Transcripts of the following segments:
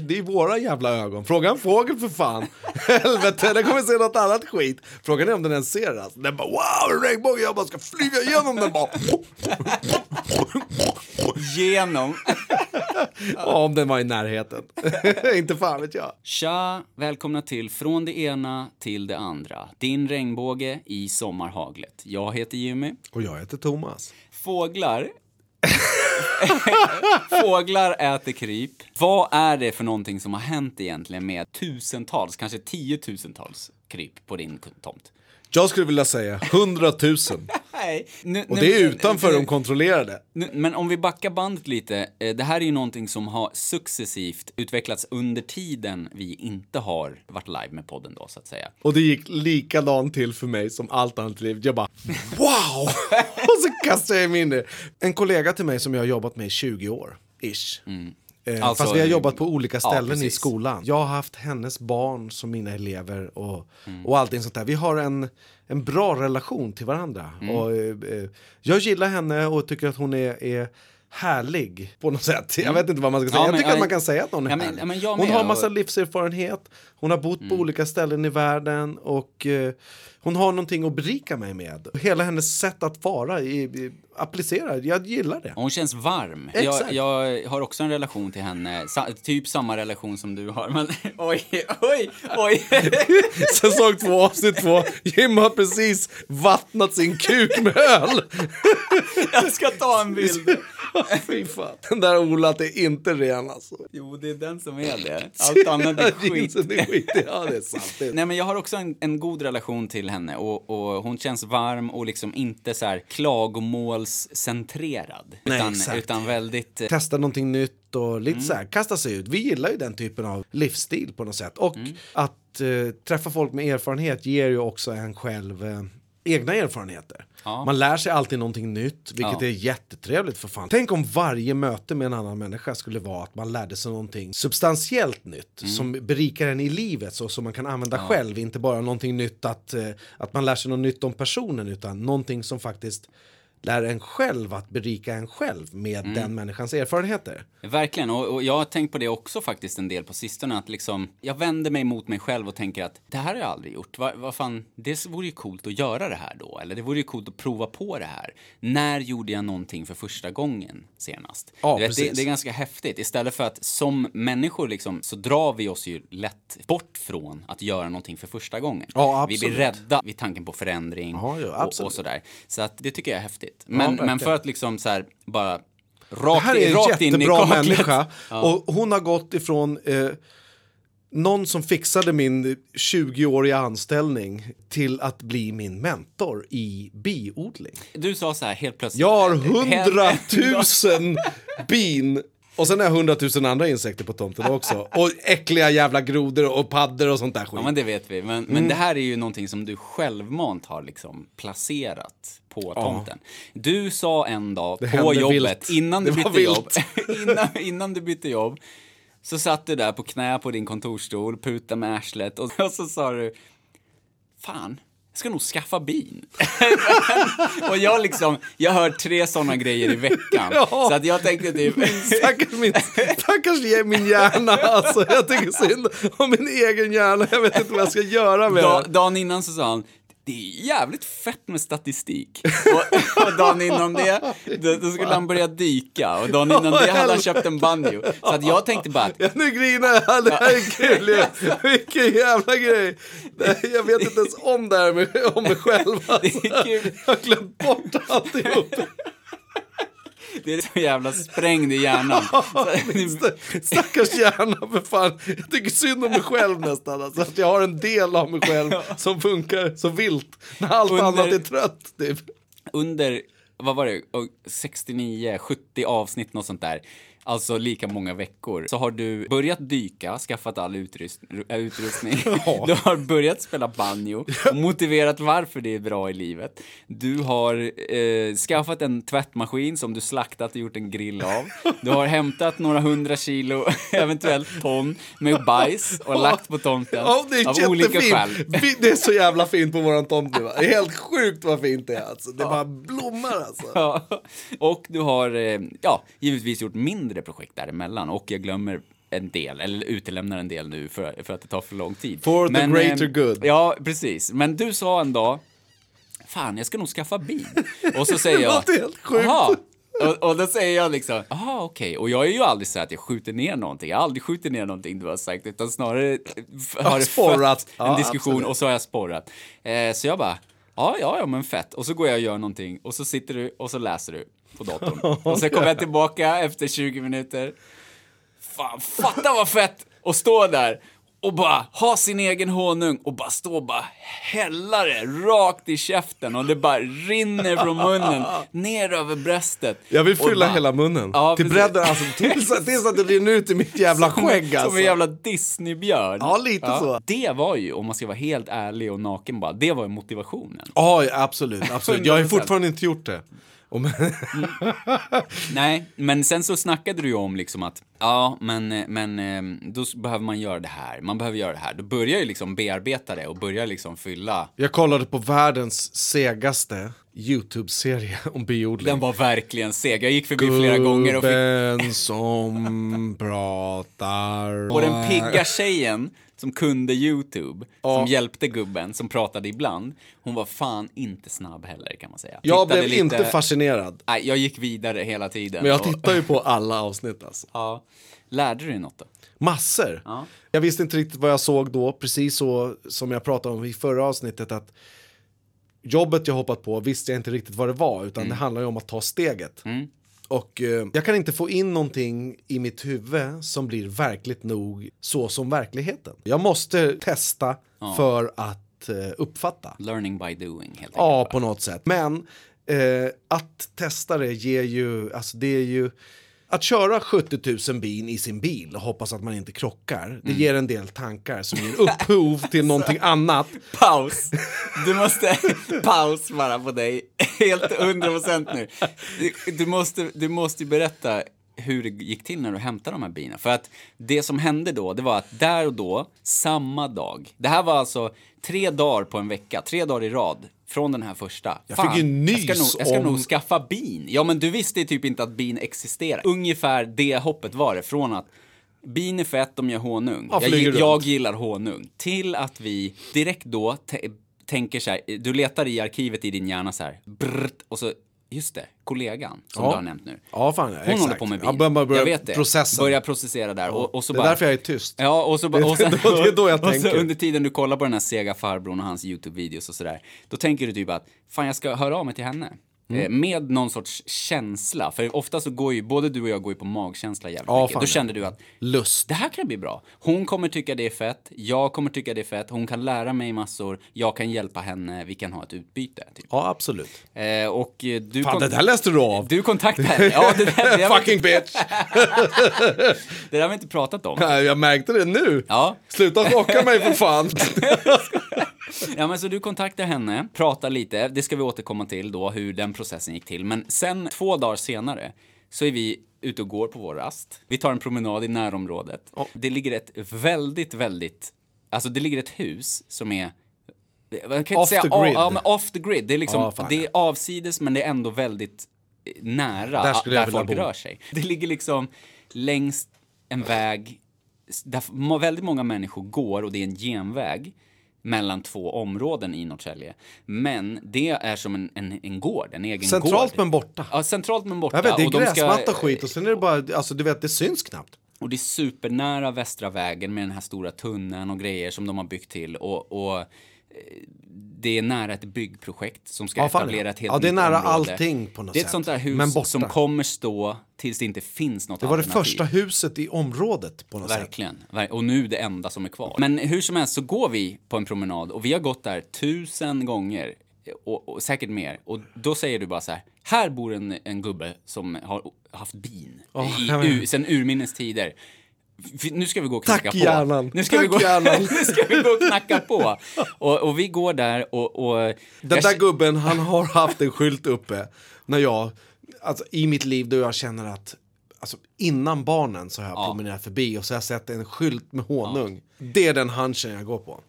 Det är våra jävla ögon. Fråga en fågel för fan. Helvete, den kommer se något annat skit. Frågan är om den ens ser det. Alltså. Den bara wow, regnbåge, jag bara ska flyga igenom den bara. Genom. Ja, om den var i närheten. Inte fan vet jag. Tja, välkomna till Från det ena till det andra. Din regnbåge i sommarhaglet. Jag heter Jimmy. Och jag heter Thomas. Fåglar Fåglar äter kryp. Vad är det för någonting som har hänt egentligen med tusentals, kanske tiotusentals kryp på din tomt? Jag skulle vilja säga hundratusen. Nej. Nu, Och det är utanför de kontrollerade. Nu, men om vi backar bandet lite. eh, Det här är ju någonting som har successivt utvecklats under tiden vi inte har varit live med podden då, så att säga. Och det gick likadant till för mig som allt annat i livet. Jag bara wow! Och så kastade jag mig in i det. En kollega till mig som jag har jobbat med i 20 år, ish. Eh, Alltså, fast vi har jobbat på olika ja, ställen i precis. skolan. Jag har haft hennes barn som mina elever och, Mm. och allting sånt där. Vi har en, en bra relation till varandra. Mm. Och, eh, eh, jag gillar henne och tycker att hon är, är härlig på något sätt. Jag vet inte vad man ska säga. Ja, jag men- tycker ja, att man kan säga att någon är ja, men- härlig. ja, men jag hon har massa Mm. livserfarenhet, hon har bott på olika ställen i världen och eh, hon har någonting att berika mig med. Hela hennes sätt att vara i, i, applicera, jag gillar det. Hon känns varm. Jag, jag har också en relation till henne, sa, typ samma relation som du har. Men oj, oj, oj. Säsong två, avsnitt två. Jim har precis vattnat sin kuk med öl. Jag ska ta en bild. Fy fan. Den där Olat är inte ren alltså. Jo, det är den som är det. Allt annat är skit. Skit. Ja, det är sant. Det är... Nej, men jag har också en, en god relation till henne och, och hon känns varm och liksom inte så här klagomålscentrerad. Nej, utan, exakt. utan väldigt... eh, Testa någonting nytt och lite Mm. så här, kasta sig ut. Vi gillar ju den typen av livsstil på något sätt. Och Mm. att eh, träffa folk med erfarenhet ger ju också en själv eh, egna erfarenheter. Ja. Man lär sig alltid någonting nytt, vilket Ja. är jättetrevligt för fan. Tänk om varje möte med en annan människa skulle vara att man lärde sig någonting substantiellt nytt Mm. som berikar en i livet så som man kan använda själv. Inte bara någonting nytt att, eh, att man lär sig något nytt om personen utan någonting som faktiskt lär en själv att berika en själv med Mm. den människans erfarenheter. Verkligen, och, och jag har tänkt på det också faktiskt en del på sistone, att liksom, jag vänder mig mot mig själv och tänker att det här har jag aldrig gjort. Vad vad fan, det vore ju coolt att göra det här då, eller det vore ju coolt att prova på det här. När gjorde jag någonting för första gången senast? Ja, vet, det, det är ganska häftigt. Istället för att som människor liksom, så drar vi oss ju lätt bort från att göra någonting för första gången. Ja, vi blir rädda vid tanken på förändring Ja, ja, och, och sådär. Så att det tycker jag är häftigt. Men, verkligen. men för att liksom så här, bara Det rakt, här är en rakt in i kaklet. människa och hon har gått ifrån eh, någon som fixade min 20-åriga anställning till att bli min mentor i biodling. Du sa så här helt plötsligt. Jag har hundratusen bin och sen har jag hundratusen andra insekter på tomten också. Och äckliga jävla grodor och paddor och sånt där skit. Ja, men det vet vi. Men, Mm. men det här är ju någonting som du självmant har liksom placerat på tomten. Du sa en dag på hände jobbet, vilt. innan Det du bytte jobb, innan, innan du bytte jobb, så satt du där på knä på din kontorsstol, puta med arslet och, och så sa du, fan, jag ska nog skaffa bin. och jag liksom, jag hör tre sådana grejer i veckan. Ja. Så att jag tänkte typ, Stackars min, stackars min hjärna alltså. Jag tycker synd om min egen hjärna. Jag vet inte vad jag ska göra med Da, den. dagen innan så sa han det är jävligt fett med statistik. Och, och dagen innan det, då, då skulle han börja dyka. Och dagen innan det hade han köpt en banjo. Så att jag tänkte bara att Ja, nu grinar jag. Det här är kul ju. Vilken jävla grej. Jag vet inte ens om det här med, om mig själv. Alltså. Jag har glömt bort alltihop. Det är så jävla sprängd i hjärnan. Stackars hjärna för fan. Jag tycker synd om mig själv nästan. Alltså, att jag har en del av mig själv som funkar så vilt. När allt Under- annat är trött. Typ. under, vad var det, Och 69, 70 avsnitt, något sånt där. Alltså lika många veckor. Så har du börjat dyka, skaffat all utrust- äh, utrustning. Du har börjat spela banjo, och motiverat varför det är bra i livet. Du har eh, skaffat en tvättmaskin som du slaktat och gjort en grill av. Du har hämtat några hundra kilo, eventuellt ton, med bajs och lagt på tomten. Ja, det är av olika skäl. Det är så jävla fint på våran tomt nu. Det är helt sjukt vad fint det är. Alltså. Det bara blommar alltså. Ja. Och du har, eh, ja, givetvis gjort mindre projekt däremellan. Och jag glömmer en del, eller utelämnar en del nu för, för att det tar för lång tid. For the greater eh, good. Ja, precis. Men du sa en dag, fan jag ska nog skaffa bil. Och så säger jag, låter helt sjukt. "Jaha." Och, och då säger jag liksom, jaha okej, och jag är ju aldrig så att jag skjuter ner någonting, jag har aldrig skjutit ner någonting du har sagt, utan snarare f- har det sporrat. fött Ja, en diskussion absolut. och så har jag sporrat. Eh, så jag bara, ja, ja, ja, men fett. Och så går jag och gör någonting och så sitter du och så läser du på datorn. Och så kommer jag tillbaka efter 20 minuter. Fan, fatta vad fett! Och stå där och bara ha sin egen honung och bara stå och bara hälla det rakt i käften och det bara rinner från munnen ner över bröstet. Jag vill fylla bara- hela munnen. Ja, till bredden, alltså. Tills, tills att det rinner ut i mitt jävla skägg Som alltså. en jävla Disneybjörn. Ja, lite så. Det var ju, om man ska vara helt ärlig och naken bara, det var ju motivationen. Ja, absolut. absolut. Jag har ju 100%. fortfarande inte gjort det. Men, Nej, men sen så snackade du ju om liksom att, ja, men, men eh, då behöver man göra det här, man behöver göra det här. Då börjar ju liksom bearbeta det och börjar liksom fylla. jag kollade på världens segaste YouTube-serie om biodling. Den var verkligen seg. Jag gick förbi flera gånger och fick... Gubben som pratar. Och den pigga tjejen som kunde YouTube, som hjälpte gubben, som pratade ibland, hon var fan inte snabb heller kan man säga. Jag Tittade blev lite- inte fascinerad. Nej, jag gick vidare hela tiden. Men jag och- tittar ju på alla avsnitt alltså. Ja. Lärde du dig något då? Massor. Ja. Jag visste inte riktigt vad jag såg då, precis så som jag pratade om i förra avsnittet. att Jobbet jag hoppat på visste jag inte riktigt vad det var, utan det handlar ju om att ta steget. Och eh, jag kan inte få in någonting i mitt huvud som blir verkligt nog så som verkligheten. Jag måste testa för att eh, uppfatta. Learning by doing, helt Ja, på något sätt. Men eh, att testa det ger ju, alltså det är ju, att köra 70 000 bin i sin bil och hoppas att man inte krockar, det ger en del tankar som ger upphov till någonting annat. Paus! Du måste... Paus bara på dig. Helt hundra procent nu. Du, du, måste, du måste berätta hur det gick till när du hämtade de här bina. För att det som hände då, det var att där och då, samma dag. Det här var alltså tre dagar på en vecka, tre dagar i rad. Från den här första. Jag fick ju nys jag ska, nog, jag ska om- nog skaffa bin. Ja, men du visste ju typ inte att bin existerar. Ungefär det hoppet var det. Från att bin är fett, de gör honung. Ja, jag, runt. jag gillar honung. Till att vi direkt då tänker så här, du letar i arkivet i din hjärna så här, brrt, och så, just det, kollegan som Ja. du har nämnt nu. Ja, fan, Hon exakt. håller på med bin. Ja, bör- bör- börja jag vet det. processen. Börja processera där. Och, och så Det är bara, därför jag är tyst. Ja, och så, bara- och sen, Det är då- det är då jag och så tänker. under tiden du kollar på den här sega farbrorn och hans YouTube-videos och sådär, då tänker du typ att fan jag ska höra av mig till henne. Mm. Eh, Med någon sorts känsla, för ofta så går ju, både du och jag går ju på magkänsla jävligt Ja, mycket. Då kände du att Lust. det här kan bli bra. Hon kommer tycka det är fett, jag kommer tycka det är fett, hon kan lära mig massor, jag kan hjälpa henne, vi kan ha ett utbyte. Typ. Ja, absolut. Eh, och eh, du, Fan, det där läste du av. du kontaktade henne. Ja, det där, det, Fucking bitch! det där har vi inte pratat om. Nej, jag märkte det nu. Ja. Sluta chocka mig för fan. Ja, men så du kontaktar henne, pratar lite, det ska vi återkomma till då, hur den processen gick till. Men sen, två dagar senare, så är vi ute och går på vår rast. Vi tar en promenad i närområdet. Det ligger ett väldigt, väldigt, alltså det ligger ett hus som är jag kan Off säga, the grid. Ja, men off the grid. Det är liksom, fan, det är avsides men det är ändå väldigt eh, nära Där vilja folk bo. rör sig. Det ligger liksom längs en väg där väldigt många människor går och det är en genväg mellan två områden i Norrtälje. Men det är som en, en, en gård, en egen Centralt gård. men borta. Ja, centralt men borta. Jag vet, det är och de ska- gräsmatta och skit och sen är det bara, alltså du vet, det syns knappt. och det är supernära Västra vägen med den här stora tunneln och grejer som de har byggt till. Och, och eh, det är nära ett byggprojekt som ska Ja, etablera ett helt Ja, det är nära område. allting på något Det är ett sätt. sånt där hus som kommer stå tills det inte finns något Det var det första huset i området på något sätt. Verkligen. Ver- Och nu det enda som är kvar. Men hur som helst så går vi på en promenad och vi har gått där tusen gånger och, och säkert mer. Och då säger du bara så här, här bor en, en gubbe som har haft bin Åh, i, ur, sen urminnes tider. Nu ska vi gå och knacka Tack, på. hjärnan. Nu ska, Tack, vi gå, hjärnan. nu ska vi gå och knacka på. Och, och vi går där och... och Den jag där gubben, han har haft en skylt uppe när jag, alltså i mitt liv då jag känner att Alltså, innan barnen så har jag promenerat förbi och så har jag sett en skylt med honung. Det är den hunchen jag går på.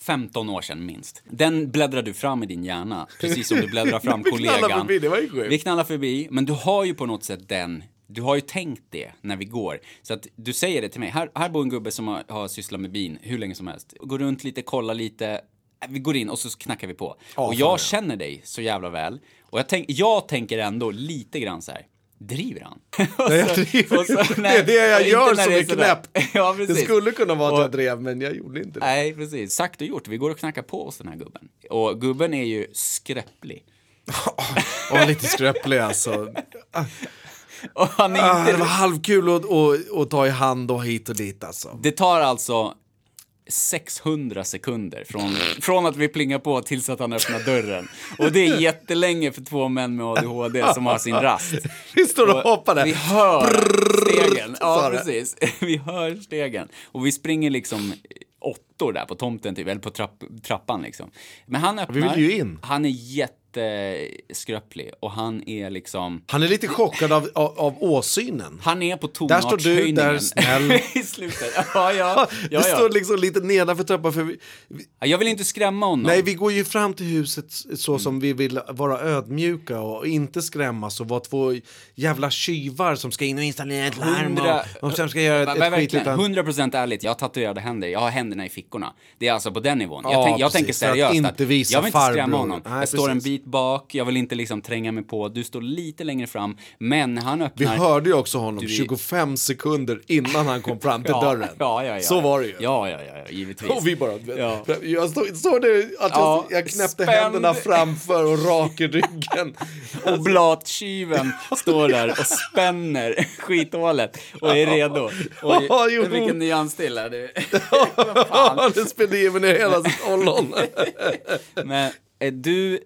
15 år sedan minst. Den bläddrar du fram i din hjärna, precis som du bläddrar fram Vi knallar kollegan. förbi. Vi knallar förbi, men du har ju på något sätt den Du har ju tänkt det när vi går. Så att du säger det till mig. Här, här bor en gubbe som har, har sysslat med bin hur länge som helst. Går runt lite, kollar lite. Äh, Vi går in och så knackar vi på. Ja, och jag ja. känner dig så jävla väl. Och jag, tänk, jag tänker ändå lite grann så här. Driver han? Och Nej, jag så- driver och så- inte. nej, det är det jag gör som är knäppt. Ja, det skulle kunna vara att Och- jag drev, men jag gjorde inte det. Nej, precis. Sagt och gjort. Vi går och knackar på hos den här gubben. Och gubben är ju skräpplig. Och lite skröplig alltså. Och han är Ah, inte... det var halvkul att, att, att ta i hand och hit och dit alltså. Det tar alltså 600 sekunder från, från att vi plingar på tills att han öppnar dörren. Och det är jättelänge för två män med ADHD som har sin rast. Vi står och hoppar där. Vi hör stegen. Ja, precis. Vi hör stegen. Och vi springer liksom åttor där på tomten, typ, eller på trapp, trappan liksom. Men han öppnar. Vi vill ju in. Han är jätteskröplig och han är liksom... Han är lite chockad av, av, av åsynen. Han är på Där står du, tonartshöjningen. där snäll. I slutet. Ja, ja. Du ja, står ja. liksom lite nedanför trappan för vi, Jag vill inte skrämma honom. Nej, vi går ju fram till huset så som vi vill vara ödmjuka och inte skrämmas och vara två jävla tjuvar som ska in och installera ett larm och, och sen ska göra ett, ett verkligen, skitigt... 100% ärligt, jag har tatuerade händer, jag har händerna i fickorna. Det är alltså på den nivån. Ja, jag, tänk, jag tänker för att seriöst inte visa jag vill inte skrämma honom. Nej, jag står en precis. Bit bak, jag vill inte liksom tränga mig på. Du står lite längre fram, men han Vi öppnar... hörde ju också honom är- 25 sekunder innan han kom fram till ja, dörren. Ja, ja, ja. Så var det ju. Ja, ja, ja, givetvis. Och vi bara... Ja. Jag såg det att Ja, jag, jag knäppte spänd. händerna framför och rak i ryggen. Oblattjuven står där och spänner skithålet och är redo. Oj, jo. vilken nyans till här du. I mig ner hela sitt ollon. Men eh, du,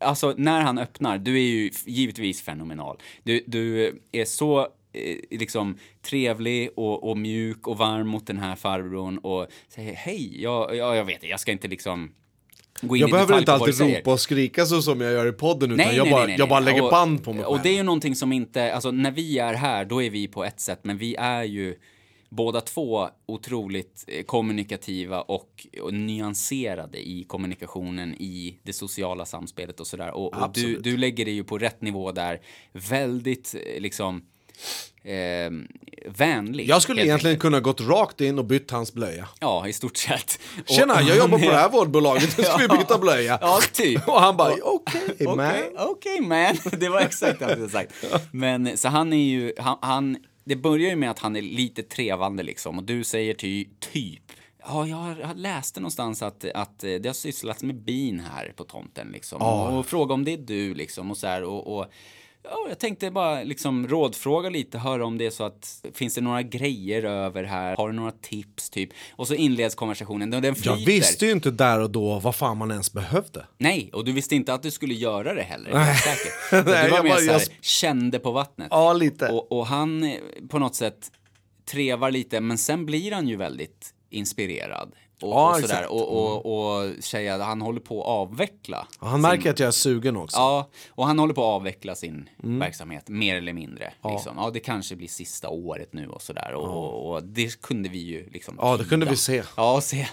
alltså när han öppnar, du är ju givetvis fenomenal. Du, du är så eh, liksom trevlig och, och mjuk och varm mot den här farbrorn och säger hej, ja, ja jag vet jag ska inte liksom gå in Jag behöver inte alltid ropa och skrika så som jag gör i podden, utan Nej, jag, nej, bara, nej, jag bara lägger och, band på mig Och själv. det är ju någonting som inte, alltså när vi är här, då är vi på ett sätt, men vi är ju båda två otroligt eh, kommunikativa och, och nyanserade i kommunikationen i det sociala samspelet och sådär. Och, och du, du lägger det ju på rätt nivå där, väldigt eh, liksom eh, vänlig. Jag skulle egentligen enkelt. kunna gått rakt in och bytt hans blöja. Ja, i stort sett. Och- Tjena, jag jobbar på det är- här vårdbolaget, nu ska vi byta blöja. Ja, typ. Och han bara, okej Okej, man. okej man. Det var exakt allt jag sagt. Men så han är ju, han, han, det börjar ju med att han är lite trevande liksom och du säger ty, typ Ja, jag läste någonstans att, att det har sysslats med bin här på tomten liksom. Och, och fråga om det är du liksom och så här och, och Ja, jag tänkte bara liksom rådfråga lite, höra om det är så att finns det några grejer över här? Har du några tips typ? Och så inleds konversationen. Den flyter. Jag visste ju inte där och då vad fan man ens behövde. Nej, och du visste inte att du skulle göra det heller. Nej. Säkert. Så Nej, du var jag mer bara- så här, jag- kände på vattnet. Ja, lite. Och, och han eh, på något sätt trevar lite, men sen blir han ju väldigt inspirerad. Och, Ja, och sådär. Och, och, och säger att han håller på att avveckla. Och han märker att jag är sugen också. Ja, och han håller på att avveckla sin Mm. verksamhet, mer eller mindre. Ja. Liksom. ja, det kanske blir sista året nu och sådär. Och, och, det kunde vi ju liksom Ja, det kunde vi se. Ja, och, se.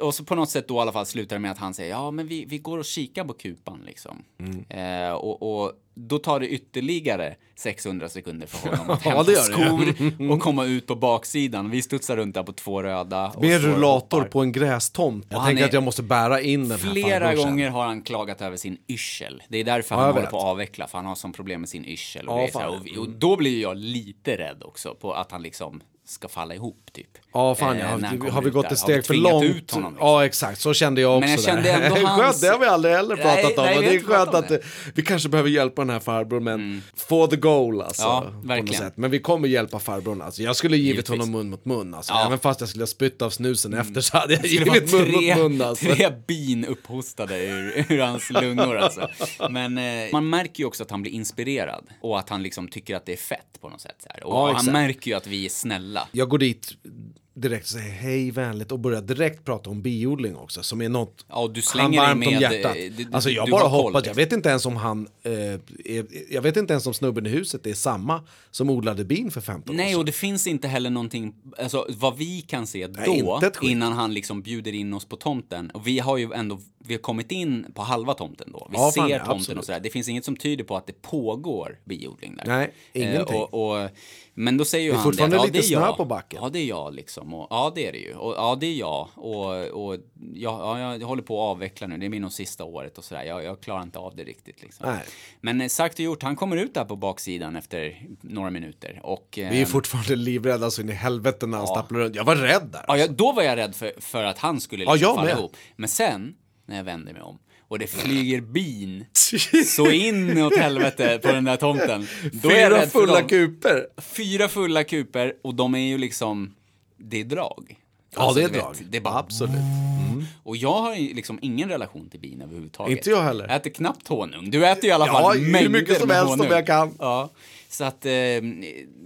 Och, så- på något sätt då i alla fall slutar det med att han säger ja, men vi, vi går och kikar på kupan liksom. Mm. Eh, och då tar det ytterligare 600 sekunder för honom att hämta skor och komma ut på baksidan. Vi studsar runt där på två röda. Med en rullator på en grästomt. Jag tänker att jag måste bära in den här Flera gånger har han klagat över sin yrsel. Det är därför Ja, han håller på att avveckla, för han har som problem med sin yrsel. Och, Ja, och, och då blir jag lite rädd också på att han liksom ska falla ihop typ. Ja, fan Eh, ja. han Har, kommer har vi gått där. ett vi steg för långt? Ut honom, liksom? Ja, exakt. Så kände jag också. Men jag kände där. ändå hans- Skönt, det har vi aldrig heller Nej, pratat om. nej, men vi det är skönt om att eh, vi kanske behöver hjälpa den här farbrorn, men for the goal alltså. Ja, på något verkligen. sätt. Men vi kommer hjälpa farbrorn. Alltså. Jag skulle givit Givetvis. honom mun mot mun. Alltså. Ja. Mm. Även fast jag skulle ha spytt av snusen efter så hade jag Det givit mun tre, mot mun. Alltså. tre bin upphostade ur, ur hans lungor alltså. Men eh, man märker ju också att han blir inspirerad och att han liksom tycker att det är fett på något sätt. Och, Ja, och han märker ju att vi är snälla. Jag går dit direkt och säger hej vänligt och börjar direkt prata om biodling också som är något Ja, du han slänger dig varmt om med, hjärtat. eh, du- alltså jag bara har koll, hoppas, jag liksom. vet inte ens om han, eh, är, jag vet inte ens om snubben i huset är samma som odlade bin för 15 år Nej, sedan. och det finns inte heller någonting, alltså vad vi kan se Nej, då, innan han liksom bjuder in oss på tomten. Och vi har ju ändå, vi har kommit in på halva tomten då. Vi Ja, ser fan, ja, tomten absolut. och sådär. Det finns inget som tyder på att det pågår biodling där. Nej, ingenting. Eh, och, och, men då säger ju Det är han fortfarande ja, lite är snö jag. på backen. Ja, det är jag liksom. Och, ja, det är det ju. Och, ja, det är jag. Och, och ja, ja, jag håller på att avveckla nu. Det är min sista året och sådär. Jag, jag klarar inte av det riktigt liksom. Nej. Men eh, sagt och gjort, han kommer ut där på baksidan efter några minuter. Och, eh, Vi är fortfarande livrädda så in i helvete när han stapplar runt. Jag var rädd där. Ja, jag, då var jag rädd för, för att han skulle Ja, liksom jag falla ihop. Men sen, när jag vände mig om och det flyger bin så in åt helvete på den där tomten. Då Fyra fulla kuper. Fyra fulla kuper och de är ju liksom, det är drag. Ja, Alltså, det är vet, drag. det är bara, Absolut. och jag har ju liksom ingen relation till bin överhuvudtaget. Inte jag heller. Jag äter knappt honung. Du äter ju i alla Ja, fall hur mängder mycket som med helst om honung. jag kan. Ja. Så att eh,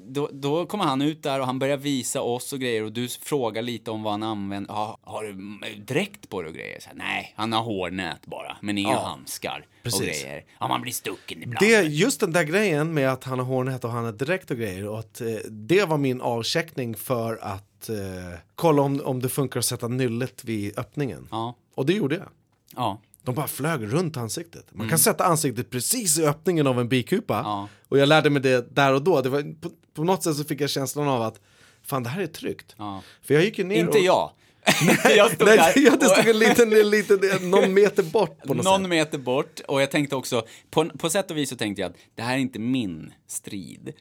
då, då kommer han ut där och han börjar visa oss och grejer och du frågar lite om vad han använder. Ja, har du dräkt på dig och grejer? Så här, Nej, han har hårnät bara, men inga Ja, handskar precis. och grejer. Ja, man blir stucken ibland. Det, just den där grejen med att han har hårnät och han är direkt och grejer. Och att, eh, det var min avcheckning för att eh, kolla om, om det funkar att sätta nyllet vid öppningen. Ja, Och det gjorde jag. ja. De bara flög runt ansiktet. Man kan sätta ansiktet precis i öppningen av en bikupa. Mm. Ja. Och jag lärde mig det där och då. Det var, på, på något sätt så fick jag känslan av att fan det här är tryggt. Ja. För jag gick ju ner Inte och... jag. jag stod Nej, där jag stod en liten, en liten, någon meter bort på något någon sätt. meter bort och jag tänkte också, på, på sätt och vis så tänkte jag att det här är inte min strid.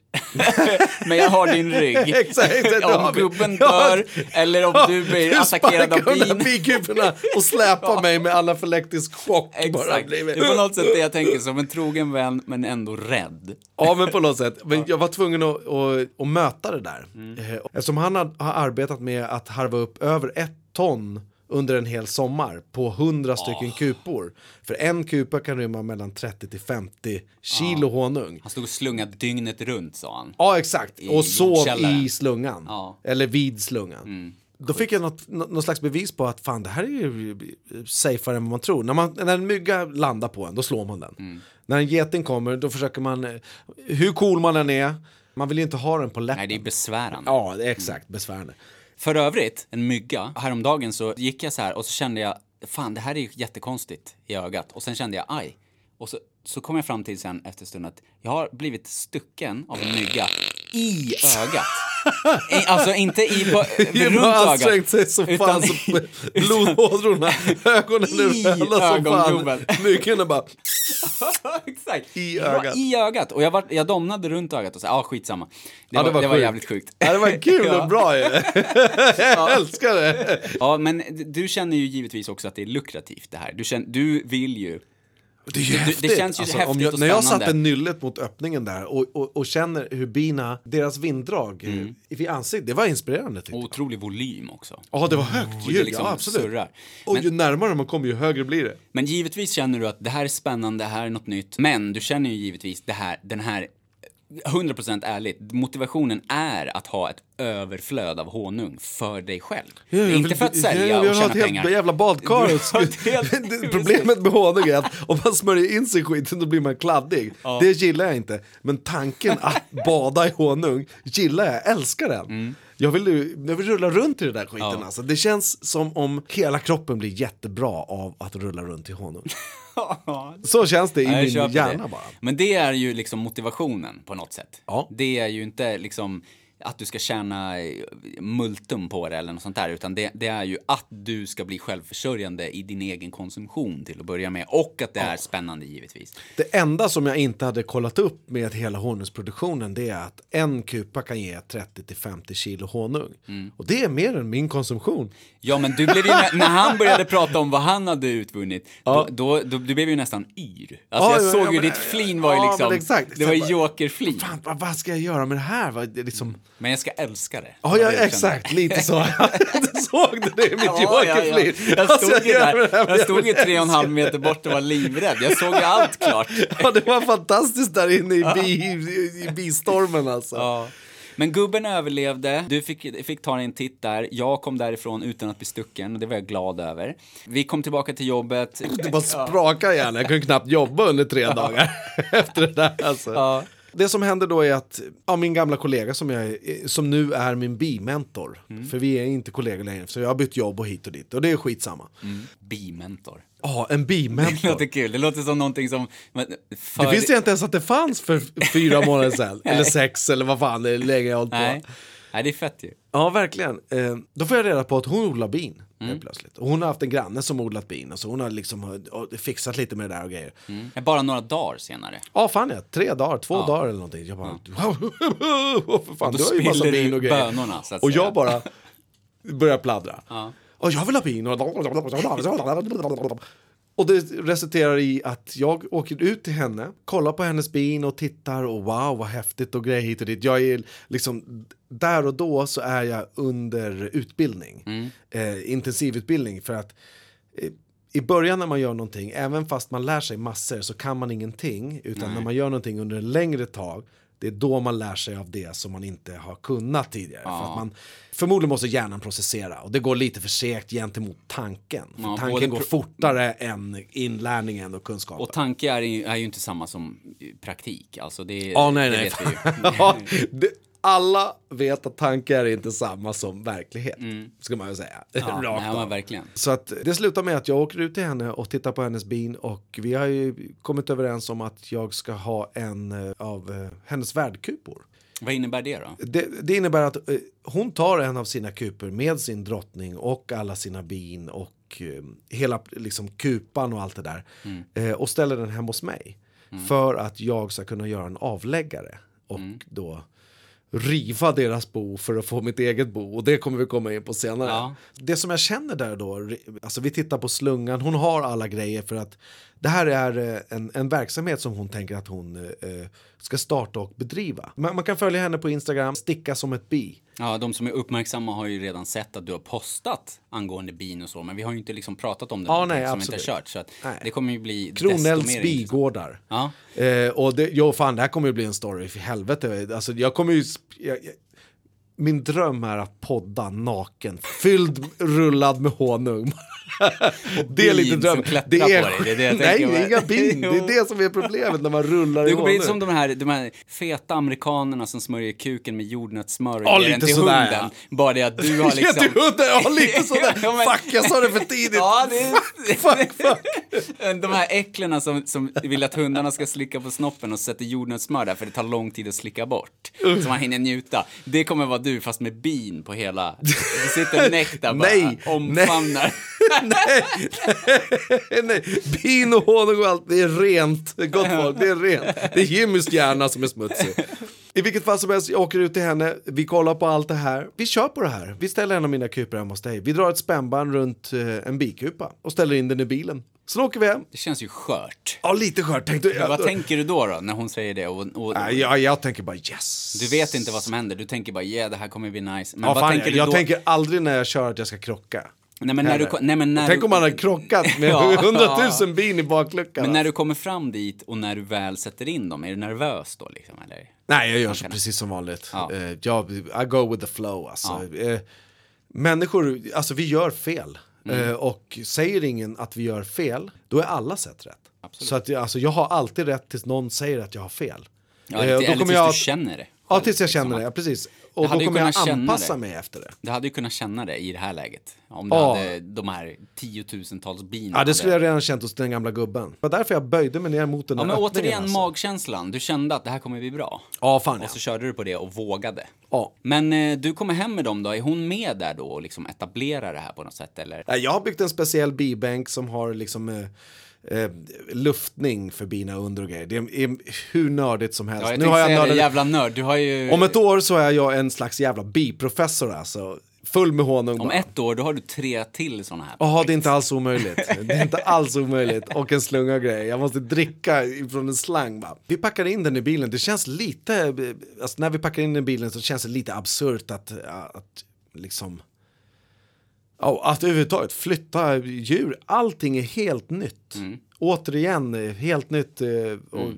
Men jag har din rygg. Exakt, har om gubben Ja. dör eller om du blir Du attackerad av bin. bikuporna och släpar mig med anafylaktisk chock. Exakt. Det är på något sätt det jag tänker som en trogen vän men ändå rädd. Ja, men på något sätt. Men jag var tvungen att, att, att möta det där. Mm. Eh, Eftersom han har, har arbetat med att harva upp över ett ton under en hel sommar på 100 stycken kupor. För en kupa kan rymma mellan 30 till 50 kilo honung. Han stod och slungade dygnet runt sa han. Ja, exakt. I Och sov i slungan. Ja. Eller vid slungan. Då fick jag något, nå- något slags bevis på att fan det här är ju safeare än vad man tror. När, man, när en mygga landar på en, då slår man den. När en geting kommer, då försöker man, eh, hur cool man än är, man vill ju inte ha den på läppen. Nej, det är besvärande. Ja, exakt, besvärande. För övrigt, en mygga. Häromdagen så gick jag så här och så kände jag, fan det här är ju jättekonstigt i ögat. Och sen kände jag, aj. Och så, så kom jag fram till sen efter en stund att jag har blivit stucken av en mygga i ögat. Alltså inte i, på, runt ögat. sig så fan så blodådrorna, ögonen är röda som fan. Myggorna bara, Exakt. I var ögat. I ögat. Och jag, var, jag domnade runt ögat och sa, ja ah, skitsamma. Det, Ja, var, det var jävligt sjukt. Ja, det var kul Ja. och bra ju. Jag älskar det. Ja, men du känner ju givetvis också att det är lukrativt det här. Du, känner, du vill ju Det, är ju det häftigt. känns ju alltså, häftigt jag, och När jag satte nyllet mot öppningen där och, och, och känner hur bina, deras vinddrag Mm. eh, vid ansiktet, det var inspirerande. jag. otrolig volym också. Ja, det var högt Och det ljud, liksom ja absolut. surrar. Och Men- ju närmare man kommer ju högre blir det. Men givetvis känner du att det här är spännande, det här är något nytt. Men du känner ju givetvis det här, den här 100% ärligt, motivationen är att ha ett överflöd av honung för dig själv. Ja, jag inte för att sälja jag och tjäna pengar. jävla badkar. Problemet med honung är att om man smörjer in sig i skiten då blir man kladdig. Det gillar jag inte. Men tanken att bada i honung gillar jag, jag älskar den. Mm. Jag vill, jag vill rulla runt i den där skiten alltså. Det känns som om hela kroppen blir jättebra av att rulla runt i honung. Så känns det i Ja, min hjärna det. bara. Men det är ju liksom motivationen på något sätt. Ja. Det är ju inte liksom att du ska tjäna eh, multum på det eller något sånt där, utan det, det är ju att du ska bli självförsörjande i din egen konsumtion till att börja med. Och att det är spännande givetvis. Det enda som jag inte hade kollat upp med hela honungsproduktionen det är att en kupa kan ge 30-50 kilo honung. Mm. Och det är mer än min konsumtion. Ja, men du blev ju, nä- när han började prata om vad han hade utvunnit, Ja. då, då, då, du blev ju nästan yr. Alltså Ja, jag ja, såg ja, ju men- ditt flin var ju liksom, det var jokerflin. Fan, vad, ska jag göra med det här? Liksom... Men jag ska älska det. Ja, ja jag exakt. Lite så. du såg det, det är mitt Ja, ja, ja. Jag Vad stod där, jag stod ju tre och en halv meter bort och var livrädd. Jag såg ju allt klart. Ja, det var fantastiskt där inne i, bi, i, i bistormen alltså. Ja. Men gubben överlevde, du fick, fick ta en titt där. Jag kom därifrån utan att bli stucken och det var jag glad över. Vi kom tillbaka till jobbet. Det bara sprakade gärna. Jag kunde knappt jobba under tre dagar efter det där alltså. Ja. Det som händer då är att ja, min gamla kollega som, jag, som nu är min bimentor, för vi är inte kollegor längre, så jag har bytt jobb och hit och dit och det är skitsamma. Bimentor. Ja, en Det bimentor. låter kul. Det låter som någonting som... För... Det visste jag inte ens att det fanns för fyra månader sedan, eller sex eller vad fan det är länge jag har hållit på. Nej. Nej, det är fett ju. Ja, verkligen. Eh, då får jag reda på att hon odlar bin. Mm. Plötsligt. Och hon har haft en granne som odlat bin. Och så hon har liksom fixat lite med det där och grejer. Mm. Bara några dagar senare. Ja, fan ja. Tre dagar, två dagar eller någonting. Jag bara, wow, för fan, Då du har ju massa bin och grejer. bönorna, så att och säga. jag bara börjar pladdra. Ja. Och jag vill ha bin. Och det resulterar i att jag åker ut till henne, kollar på hennes bin och tittar och wow vad häftigt och grejer hit och dit. Jag är liksom, där och då så är jag under utbildning, eh, intensivutbildning för att eh, i början när man gör någonting, även fast man lär sig massor så kan man ingenting. Utan när man gör någonting under en längre tag, det är då man lär sig av det som man inte har kunnat tidigare. För att man, förmodligen måste hjärnan processera och det går lite för segt gentemot tanken. Ja, tanken går fortare än inlärningen och kunskapen. Och tanke är ju, är ju inte samma som praktik. Alltså det, Ja, nej, det nej. alla vet att tankar är inte samma som verklighet, ska man ju säga. Mm. Ja, Rakt nej, verkligen. Så att det slutar med att jag åker ut till henne och tittar på hennes bin och vi har ju kommit överens om att jag ska ha en eh, av eh, hennes värdkupor. Vad innebär det då? Det, det innebär att eh, hon tar en av sina kupor med sin drottning och alla sina bin och hela liksom, kupan och allt det där eh, och ställer den hem hos mig för att jag ska kunna göra en avläggare och då riva deras bo för att få mitt eget bo och det kommer vi komma in på senare. Ja. Det som jag känner där då, alltså vi tittar på slungan, hon har alla grejer för att det här är eh, en, en verksamhet som hon tänker att hon eh, ska starta och bedriva. Man, man kan följa henne på Instagram, sticka som ett bi. Ja, de som är uppmärksamma har ju redan sett att du har postat angående bin och så, men vi har ju inte liksom pratat om det Ja, nej, som inte absolut. har kört. Så det kommer ju bli intressant. bigårdar. Ja. Eh, och det, jo, fan, det här kommer ju bli en story för helvete. Alltså, jag kommer ju... Jag, jag, min dröm är att podda naken, fylld, rullad med honung. det är lite dröm. det är det jag Nej, tänker det är inga bin. Det är det som är problemet när man rullar i Det honung. blir som de här, de här feta amerikanerna som smörjer kuken med jordnötssmör och Ja, ger den till sådär, hunden. ja. Bara det att du har Ge liksom... till hunden, ja lite sådär. Ja, men- Fuck, jag sa det för tidigt. Ja, det är... Fuck, fuck. De här äcklena som, som vill att hundarna ska slicka på snoppen och sätter jordnötssmör där för det tar lång tid att slicka bort. Så man hinner njuta. Det kommer vara du fast med bin på hela... Du sitter där bara, Nej, omfamnar. nej, nej, bin och honung och allt, det är rent. Gott folk, det är rent. Det är Jimmys hjärna som är smutsig. I vilket fall som helst, jag åker ut till henne, vi kollar på allt det här. Vi kör på det här. Vi ställer en av mina kupor hemma hos dig. Vi drar ett spännband runt eh, en bikupa och ställer in den i bilen. Sen åker vi hem. Det känns ju skört. Ja, lite skört. Tänkte, jag, Vad tänker du då, då när hon säger det? Och, och, Nej, jag, jag tänker bara yes. Du vet inte vad som händer, du tänker bara yeah, det här kommer bli nice. Men Ja, vad fan, tänker jag du jag då? tänker aldrig när jag kör att jag ska krocka. Nej, men när du, nej, men när Tänk du, om man hade krockat med Ja. bin i bakluckan. Men när du kommer fram dit och när du väl sätter in dem, är du nervös då liksom? Eller? Nej, jag gör så precis som vanligt. Ja. Eh, jag, I go with the flow. Alltså. Eh, människor, alltså vi gör fel. Mm. Eh, och säger ingen att vi gör fel, då är alla sett rätt. Absolut. Så att, alltså, jag har alltid rätt tills någon säger att jag har fel. Ja, eller, då eller kommer tills jag, du känner det. Ja, tills jag känner det, ja, precis. Och då kommer jag anpassa mig efter det. Du hade ju kunnat känna det i det här läget. Om du Ja. hade de här tiotusentals bin. Ja, det skulle jag redan känt hos den gamla gubben. Det var därför jag böjde mig ner mot den Ja, men återigen alltså. magkänslan. Du kände att det här kommer bli bra. Ja, fan. Och så körde du på det och vågade. ja. Men eh, du kommer hem med dem då, är hon med där då och liksom etablerar det här på något sätt eller? Jag har byggt en speciell bibänk som har liksom eh, eh, luftning för bina under och grejer. Det är, är hur nördigt som helst. Ja, jag nu har jag nördat... jävla nörd. Du har ju... Om ett år så är jag en slags jävla biprofessor alltså. Full med honung Om ett år, då har du tre till såna här. Jaha, det är inte alls omöjligt. Det är inte alls omöjligt. Och en slunga grej. Jag måste dricka från en slang bara. Vi packar in den i bilen. Det känns lite, alltså när vi packar in den i bilen så känns det lite absurt att, att liksom, att överhuvudtaget flytta djur. Allting är helt nytt. Återigen, eh, helt nytt. eh, Och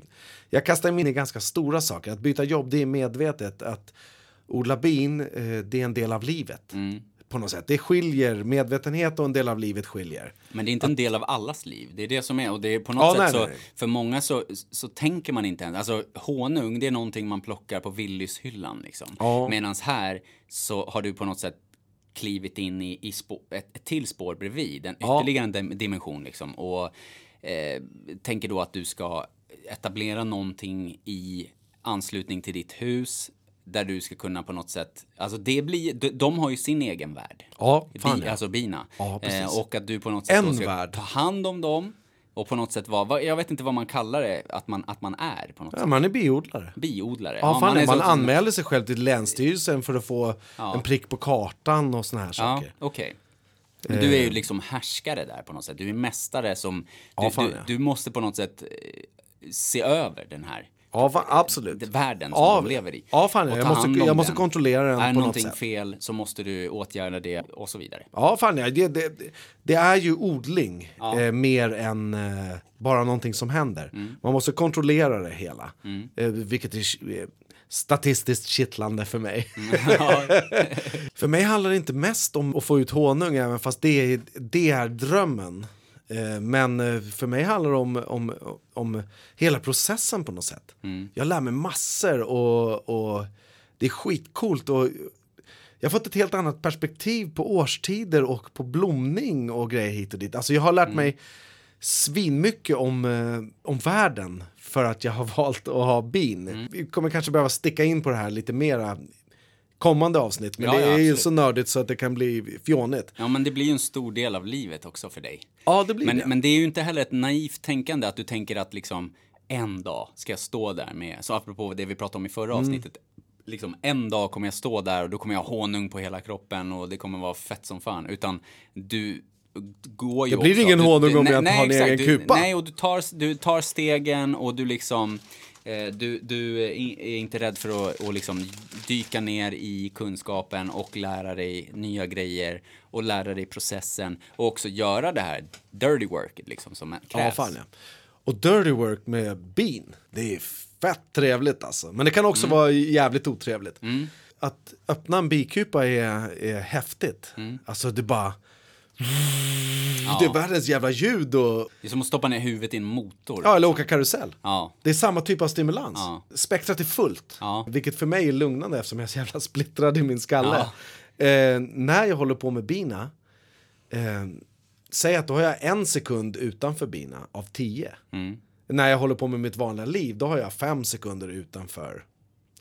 Jag kastar mig in i ganska stora saker. Att byta jobb, det är medvetet. Att odla bin, eh, det är en del av livet. på något sätt. Det skiljer, medvetenhet och en del av livet skiljer. Men det är inte en del av allas liv. Det är det som är. Och det är på något Ja, sätt nej, så, nej. för många så, så tänker man inte ens. Alltså honung, det är någonting man plockar på Willys-hyllan liksom. Ja. Medan här så har du på något sätt klivit in i, i spår, ett, ett till spår bredvid. En ytterligare en dim- dimension liksom. Och eh, tänker då att du ska etablera någonting i anslutning till ditt hus där du ska kunna på något sätt, alltså det blir, de, de har ju sin egen värld. Ja, fan Bi, ja. Alltså bina. Ja, eh, och att du på något sätt ska värld. ta hand om dem och på något sätt vara, jag vet inte vad man kallar det, att man, att man är på något Ja, sätt. man är biodlare. Biodlare. Ja, fan, man, är så- anmäler sig själv till Länsstyrelsen för att få Ja. en prick på kartan och såna här Ja, saker. okej. Men du är ju liksom härskare där på något sätt. Du är mästare som... Du, Ja, fan, du, ja. du måste på något sätt eh, se över den här Ja, fan, absolut. världen som Ja, de lever i. ja, fan, jag måste- jag måste kontrollera den Är på något sätt. fel så måste du åtgärda det och så vidare. Ja, fan ja. Det, det, det är ju odling eh, mer än eh, bara någonting som händer. Mm. Man måste kontrollera det hela. Eh, vilket är eh, statistiskt kittlande för mig. för mig handlar det inte mest om att få ut honung, även fast det är, det är drömmen. Eh, Men eh, för mig handlar det om, om, om hela processen på något sätt. Jag lär mig massor och, och det är skitcoolt. Och jag har fått ett helt annat perspektiv på årstider och på blomning och grejer hit och dit. Alltså jag har lärt mig svinmycket om, eh, om världen för att jag har valt att ha bin. Vi kommer kanske behöva sticka in på det här lite mera kommande avsnitt. Men Ja, det ja, är ju absolut. så nördigt så att det kan bli fjånigt. Ja, men det blir ju en stor del av livet också för dig. Ja, det blir Men, det. men det är ju inte heller ett naivt tänkande att du tänker att liksom en dag ska jag stå där med, så apropå det vi pratade om i förra Mm. avsnittet, liksom en dag kommer jag stå där och då kommer jag ha honung på hela kroppen och det kommer vara fett som fan. Utan du går ju Det blir också, ingen honung du, om nej, jag inte har en egen kupa. Nej, och du tar, du tar stegen och du liksom du, du är in- är inte rädd för att, att liksom dyka ner i kunskapen och lära dig nya grejer och lära dig processen och också göra det här dirty worket liksom som krävs. Ja, fan ja. Och dirty work med bin, det är fett trevligt alltså. Men det kan också vara jävligt otrevligt. Att öppna en bikupa är, är häftigt. Alltså det bara... Det är världens jävla ljud och... Det är som att stoppa ner huvudet i en motor. Ja, eller åka karusell. Ja. Det är samma typ av stimulans. Ja. Spektrat är fullt. Ja. Vilket för mig är lugnande eftersom jag är så jävla splittrad i min skalle. Eh, när jag håller på med bina, eh, säg att då har jag en sekund utanför bina av tio. Mm. När jag håller på med mitt vanliga liv, då har jag fem sekunder utanför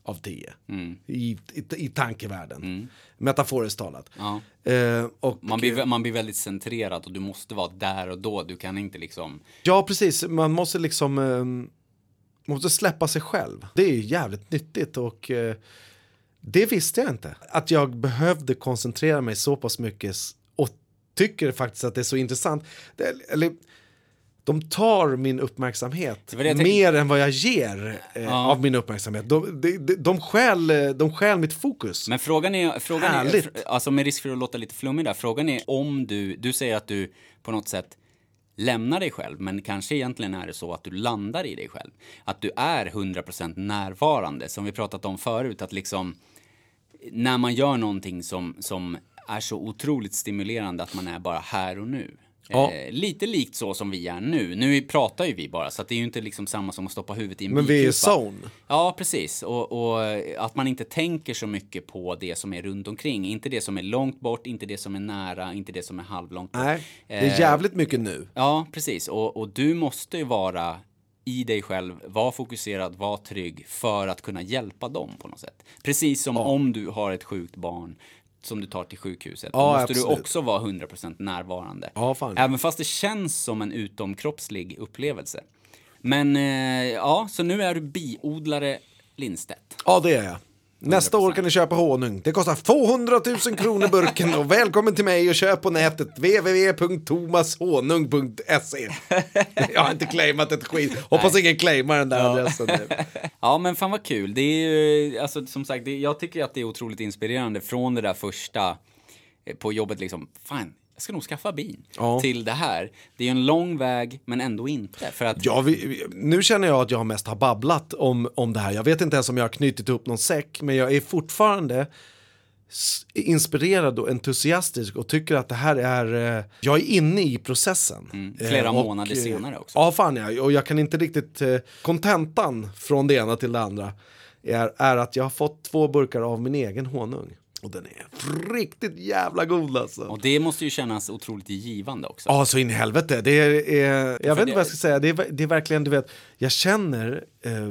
av tio. Mm. I, i, I tankevärlden. Metaforiskt talat. Ja. Eh, och, Man blir, man blir väldigt centrerad och du måste vara där och då. Du kan inte liksom... Ja, precis. Man måste liksom eh, måste släppa sig själv. Det är ju jävligt nyttigt och eh, det visste jag inte. Att jag behövde koncentrera mig så pass mycket och tycker faktiskt att det är så intressant. Det, eller, de tar min uppmärksamhet tänkte- mer än vad jag ger eh, av min uppmärksamhet. De, de, de, de, stjäl, eh, de stjäl mitt fokus. Men frågan är, frågan är, Härligt. alltså med risk för att låta lite flummig där, frågan är om du, du säger att du på något sätt lämnar dig själv, men kanske egentligen är det så att du landar i dig själv. Att du är 100% närvarande, som vi pratat om förut, att liksom när man gör någonting som, som är så otroligt stimulerande att man är bara här och nu. Ja. Eh, lite likt så som vi är nu. Nu pratar ju vi bara, så det är ju inte liksom samma som att stoppa huvudet i en Men vi är i zone. Ja, precis. Och, och att man inte tänker så mycket på det som är runt omkring. Inte det som är långt bort, inte det som är nära, inte det som är halvlångt bort. Nej, det Eh, är jävligt mycket nu. Ja, precis. Och, och du måste ju vara i dig själv, vara fokuserad, vara trygg för att kunna hjälpa dem på något sätt. Precis som om du har ett sjukt barn som du tar till sjukhuset. Ja, måste du absolut. också vara 100% närvarande. Ja. Även fast det känns som en utomkroppslig upplevelse. Men eh, ja, så nu är du biodlare Lindstedt. Ja, det är jag. Nästa år kan ni köpa honung. Det kostar 200 000 kronor burken och välkommen till mig och köp på nätet www.tomashonung.se Jag har inte claimat ett skit. Hoppas ingen claimar den där adressen nu. Ja, men fan vad kul. Det är ju, alltså som sagt, det, jag tycker att det är otroligt inspirerande från det där första eh, på jobbet liksom, fan, jag ska nog skaffa bin. Ja. Till det här. Det är en lång väg, men ändå inte. För att, Ja, vi, vi- nu känner jag att jag mest har babblat om, om det här. Jag vet inte ens om jag har knutit upp någon säck, men jag är fortfarande inspirerad och entusiastisk och tycker att det här är, eh, jag är inne i processen. Mm. Flera Eh, och, månader eh, senare också. Ja, fan ja. Och jag kan inte riktigt, kontentan från det ena till det andra är, är att jag har fått två burkar av min egen honung. Och den är riktigt jävla god alltså. Och det måste ju kännas otroligt givande också. Ja, så in i helvete. Det är, är, jag vet inte vad jag ska säga. Det är, det är verkligen, du vet, jag känner... Eh,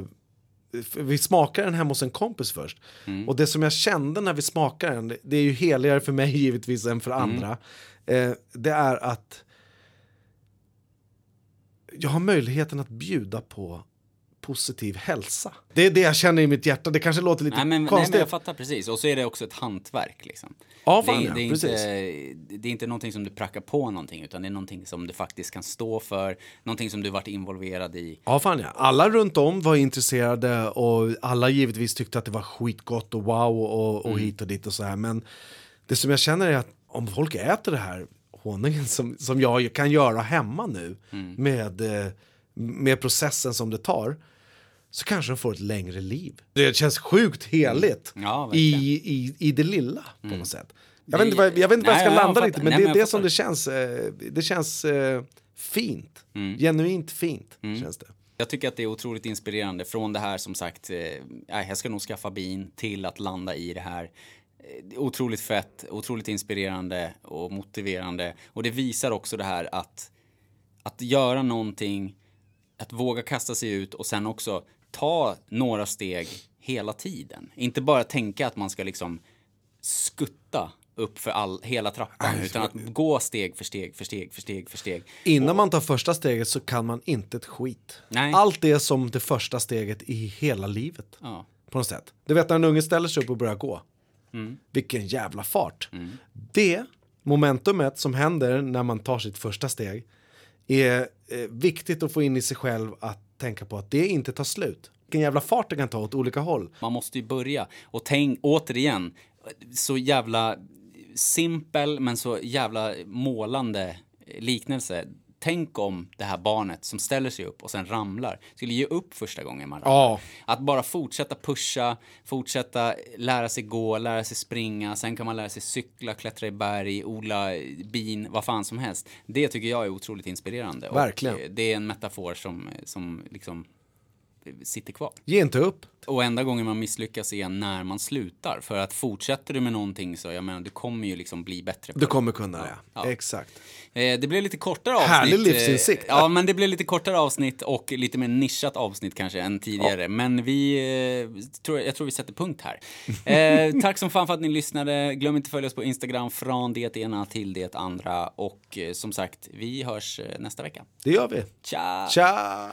vi smakar den hemma hos en kompis först. Och det som jag kände när vi smakar den, det- är ju heligare för mig givetvis än för andra. Eh, det är att jag har möjligheten att bjuda på positiv hälsa. Det är det jag känner i mitt hjärta. Det kanske låter lite Nej men, nej konstigt. men jag fattar precis. Och så är det också ett hantverk liksom. Ja, det, fan är, ja, det, är precis. inte, det är inte någonting som du prackar på någonting utan det är någonting som du faktiskt kan stå för. Någonting som du varit involverad i. Ja, fan ja. Alla runt om var intresserade och alla givetvis tyckte att det var skitgott och wow och, och hit och dit och så här. Men det som jag känner är att om folk äter det här honungen som, som jag kan göra hemma nu med, eh, med processen som det tar så kanske de får ett längre liv. Det känns sjukt heligt Ja, i, i, i det lilla på något sätt. Jag vet inte vad, jag vet inte vad jag Nej, ska jag landa fattar. riktigt men Nej, det är det som det känns. eh, Det känns eh, fint. Mm. Genuint fint känns det. Jag tycker att det är otroligt inspirerande från det här som sagt, eh, nej, jag ska nog skaffa bin till att landa i det här. Eh, Otroligt fett, otroligt inspirerande och motiverande. Och det visar också det här att, att göra någonting, att våga kasta sig ut och sen också ta några steg hela tiden. Inte bara tänka att man ska liksom skutta upp för all, hela trappan, utan att gå steg för steg för steg för steg för steg. Innan man tar första steget så kan man inte ett skit. Nej. Allt det är som det första steget i hela livet. Ja. På något sätt. Du vet när en unge ställer sig upp och börjar gå. Mm. Vilken jävla fart. Det momentumet som händer när man tar sitt första steg är eh, viktigt att få in i sig själv att tänka på att det inte tar slut. Vilken jävla fart det kan ta åt olika håll. Man måste ju börja. Och tänk återigen, så jävla simpel men så jävla målande liknelse. Tänk om det här barnet som ställer sig upp och sen ramlar skulle ge upp första gången man ramlar. Ja. Att bara fortsätta pusha, fortsätta lära sig gå, lära sig springa, sen kan man lära sig cykla, klättra i berg, odla bin, vad fan som helst. Det tycker jag är otroligt inspirerande. Verkligen. Och eh, det är en metafor som, som liksom sitter kvar. Ge inte upp. Och enda gången man misslyckas är när man slutar. För att fortsätter du med någonting så, jag menar, du kommer ju liksom bli bättre Du det. kommer kunna det. Ja. Exakt. Eh, det blev lite kortare avsnitt. Härlig eh, livsinsikt. Ja, men det blev lite kortare avsnitt och lite mer nischat avsnitt kanske än tidigare. Men vi, eh, tror, jag tror vi sätter punkt här. Eh, tack som fan för att ni lyssnade. Glöm inte att följa oss på Instagram från det ena till det andra. Och eh, som sagt, vi hörs eh, nästa vecka. Det gör vi. Ciao! Tja!